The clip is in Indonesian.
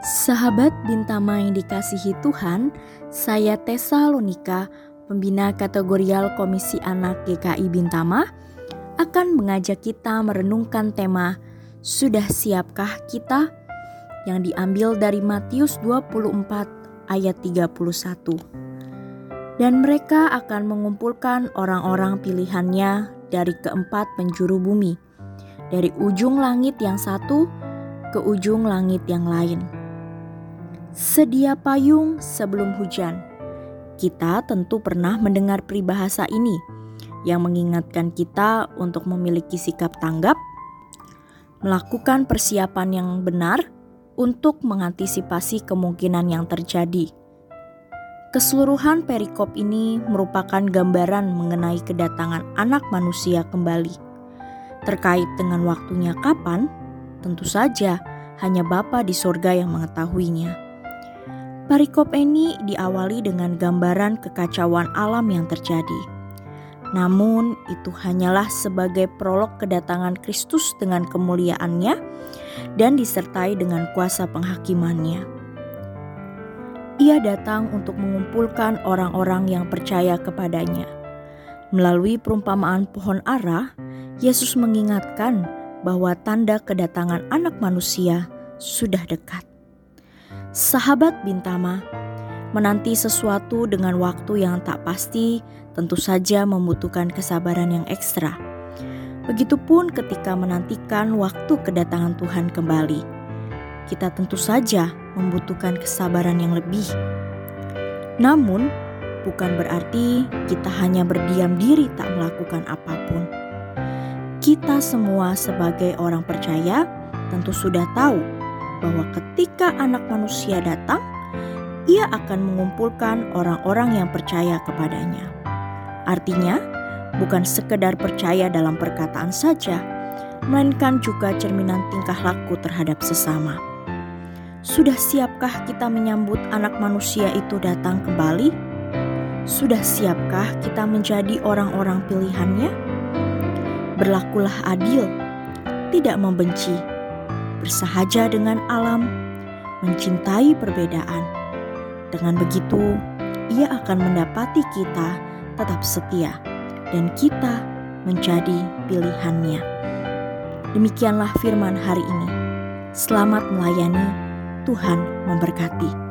Sahabat Bintama yang dikasihi Tuhan, saya Tessa Lonika, pembina kategorial Komisi Anak GKI Bintama, akan mengajak kita merenungkan tema Sudah siapkah kita? yang diambil dari Matius 24 ayat 31. Dan mereka akan mengumpulkan orang-orang pilihannya dari keempat penjuru bumi, dari ujung langit yang satu ke ujung langit yang lain Sedia payung sebelum hujan. Kita tentu pernah mendengar peribahasa ini yang mengingatkan kita untuk memiliki sikap tanggap, melakukan persiapan yang benar untuk mengantisipasi kemungkinan yang terjadi. Keseluruhan perikop ini merupakan gambaran mengenai kedatangan Anak Manusia kembali. Terkait dengan waktunya kapan, tentu saja hanya Bapa di sorga yang mengetahuinya. Parikop ini diawali dengan gambaran kekacauan alam yang terjadi. Namun, itu hanyalah sebagai prolog kedatangan Kristus dengan kemuliaannya dan disertai dengan kuasa penghakimannya. Ia datang untuk mengumpulkan orang-orang yang percaya kepadanya. Melalui perumpamaan pohon ara, Yesus mengingatkan bahwa tanda kedatangan Anak Manusia sudah dekat. Sahabat Bintama, menanti sesuatu dengan waktu yang tak pasti tentu saja membutuhkan kesabaran yang ekstra. Begitupun ketika menantikan waktu kedatangan Tuhan kembali. Kita tentu saja membutuhkan kesabaran yang lebih. Namun, bukan berarti kita hanya berdiam diri tak melakukan apa pun. Kita semua sebagai orang percaya tentu sudah tahu bahwa ketika Anak Manusia datang, Ia akan mengumpulkan orang-orang yang percaya kepadanya. Artinya, bukan sekedar percaya dalam perkataan saja, melainkan juga cerminan tingkah laku terhadap sesama. Sudah siapkah kita menyambut Anak Manusia itu datang kembali? Sudah siapkah kita menjadi orang-orang pilihannya? Berlakulah adil, tidak membenci bersahaja dengan alam, mencintai perbedaan. Dengan begitu, ia akan mendapati kita tetap setia dan kita menjadi pilihannya. Demikianlah firman hari ini. Selamat melayani, Tuhan memberkati.